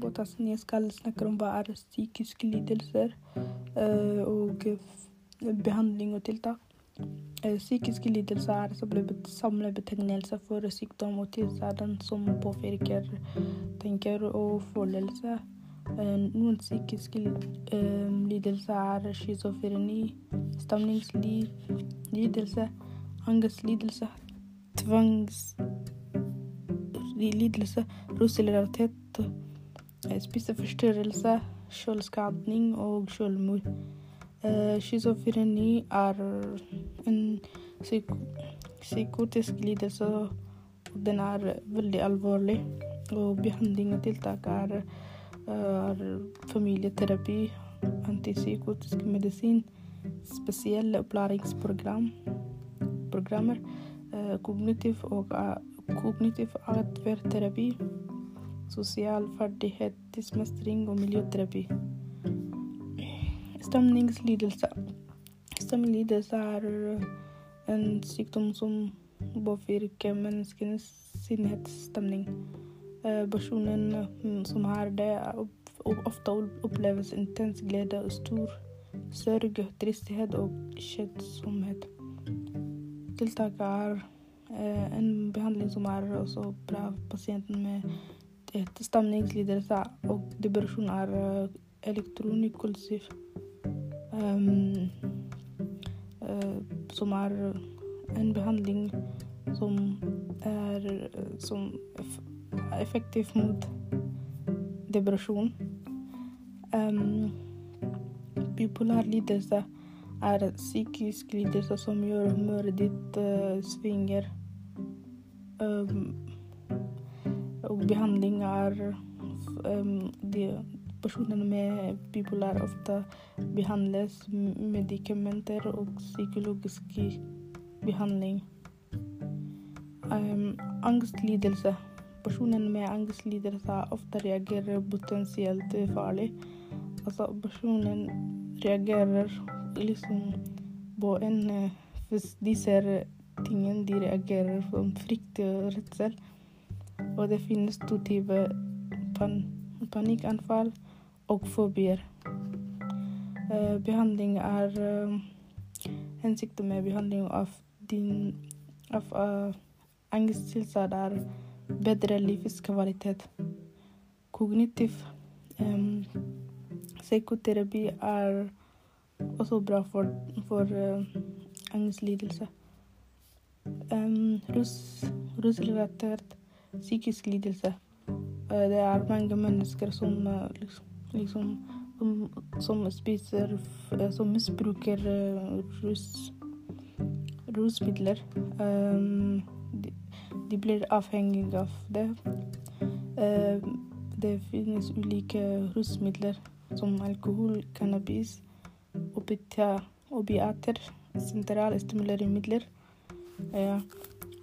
podkasten jeg skal snakke om hva er psykiske lidelser eh, og behandling og tiltak. Eh, psykiske lidelser er samlebetegnelse for sykdom og tilstand som påvirker tenker og følelse. Noen psykiske lidelser er schizofreni, stamningslidelse, angstlidelse, tvangslidelse, rusrelatert spiseforstyrrelse, selvskading og selvmord. Schizofreni er en psyk psykotisk lidelse, og den er veldig alvorlig. Og behandling og tiltak er, er familieterapi, antipsykotisk medisin, spesielle opplæringsprogram, programmer, kognitiv og kognitiv atferdterapi, sosial ferdighetsmestring og miljøterapi. Stemningslidelse. Stemningslidelse er en sykdom som påvirker menneskenes sinnhetsstemning. Personen som har det, ofte oppleves intens glede og stor sørg, tristhet og kjedsomhet. Tiltaket er en behandling som er også bra for pasienten med stemningslidelse og depresjon er elektronikkulsiv, Um, uh, som er en behandling som er som effektiv mot depresjon. Um, bipolar lidelse er psykisk lidelse som gjør humøret ditt uh, svinger. Um, og behandling er um, de Personer med bipolar ofte behandles medikamenter og psykologisk behandling. Um, angstlidelse. Personer med angstlidelse ofte reagerer potensielt farlig. Altså, personen reagerer liksom på en Hvis de ser tingene de reagerer som frykt og redsel. Og det finnes to typer pan panikkanfall og fobier. Uh, behandling er uh, Hensikten med behandling av din av uh, angsttilstand er bedre livskvalitet. Kognitiv um, psykoterapi er også bra for, for angstlidelse. Um, rus, rusrelatert psykisk lidelse. det er mange mennesker som liksom liksom som, som spiser Som misbruker rus, rusmidler. De, de, blir avhengige av det. Det finnes ulike rusmidler som alkohol, cannabis, opiater, sentrale stimuleremidler. Ja.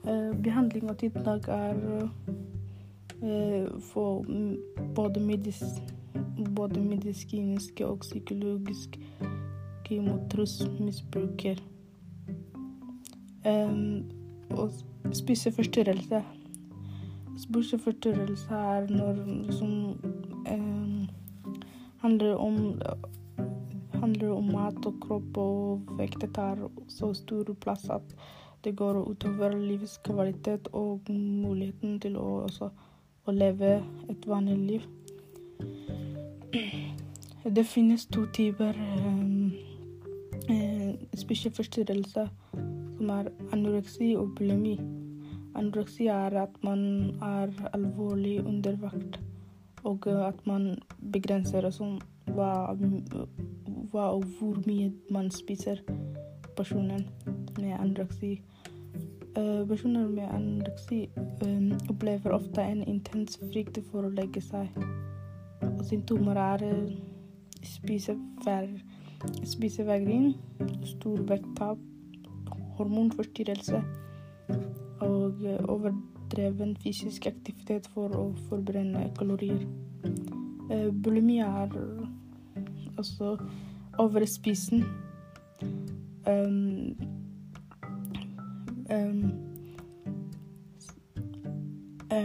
Uh, behandling i dag er uh, for både medis, både medisinske og psykologiske mot. Um, og spiseforstyrrelse. Spiseforstyrrelse er når som um, handler om handler om mat og kropp og vekt tar så stor plass at det går utover livskvalitet og muligheten til å, også, å leve et vanlig liv. Det finnes to typer um, uh, spiseforstyrrelser, som er anoreksi og bulimi. Anoreksi er at man er alvorlig undervakt, og at man begrenser som hva, og hvor mye man spiser. Personen med anoreksi. Uh, personer med anoreksi um, opplever ofte en intens frykt for å legge seg. Og symptomer er spisevegring, stor vekttap, hormonforstyrrelse og overdreven fysisk aktivitet for å forbrenne kalorier. Eh, Bulimia er også overspisen. Um, um,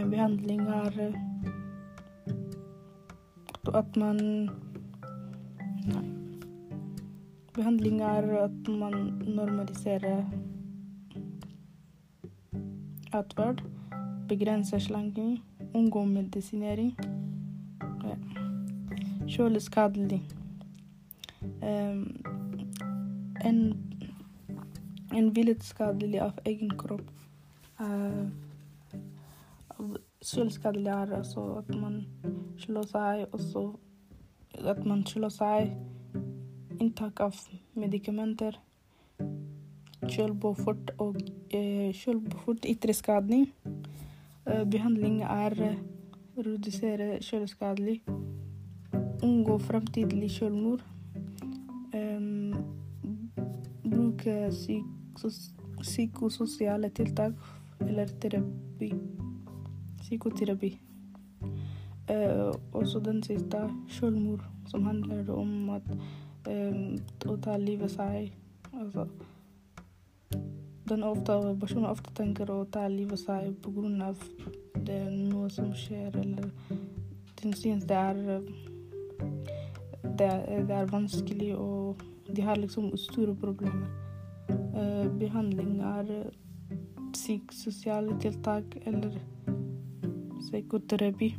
behandling er at man Nei. Behandling er at man normaliserer atferd, begrenser slanking, unngår medisinering. Ja. Kjøleskadelig. Um, en, en villet skadelig av egen kropp. Selvskadelig er altså at man slår seg, og så at man slår seg inntak av medikamenter, kjølbofort og eh, kjølbofort ytre skadning. Eh, behandling er eh, redusere kjøleskadelig, unngå fremtidig eh, bruke psykososiale tiltak eller terapi. Psykoterapi. Uh, også den siste, selvmord, som handler om at å ta livet seg Altså den ofte, Personen ofte tenker å ta livet seg av det er noe som skjer, eller den synes det er det er, det er vanskelig, og de har liksom store problemer. Uh, behandling er psykososiale tiltak eller psykoterapi.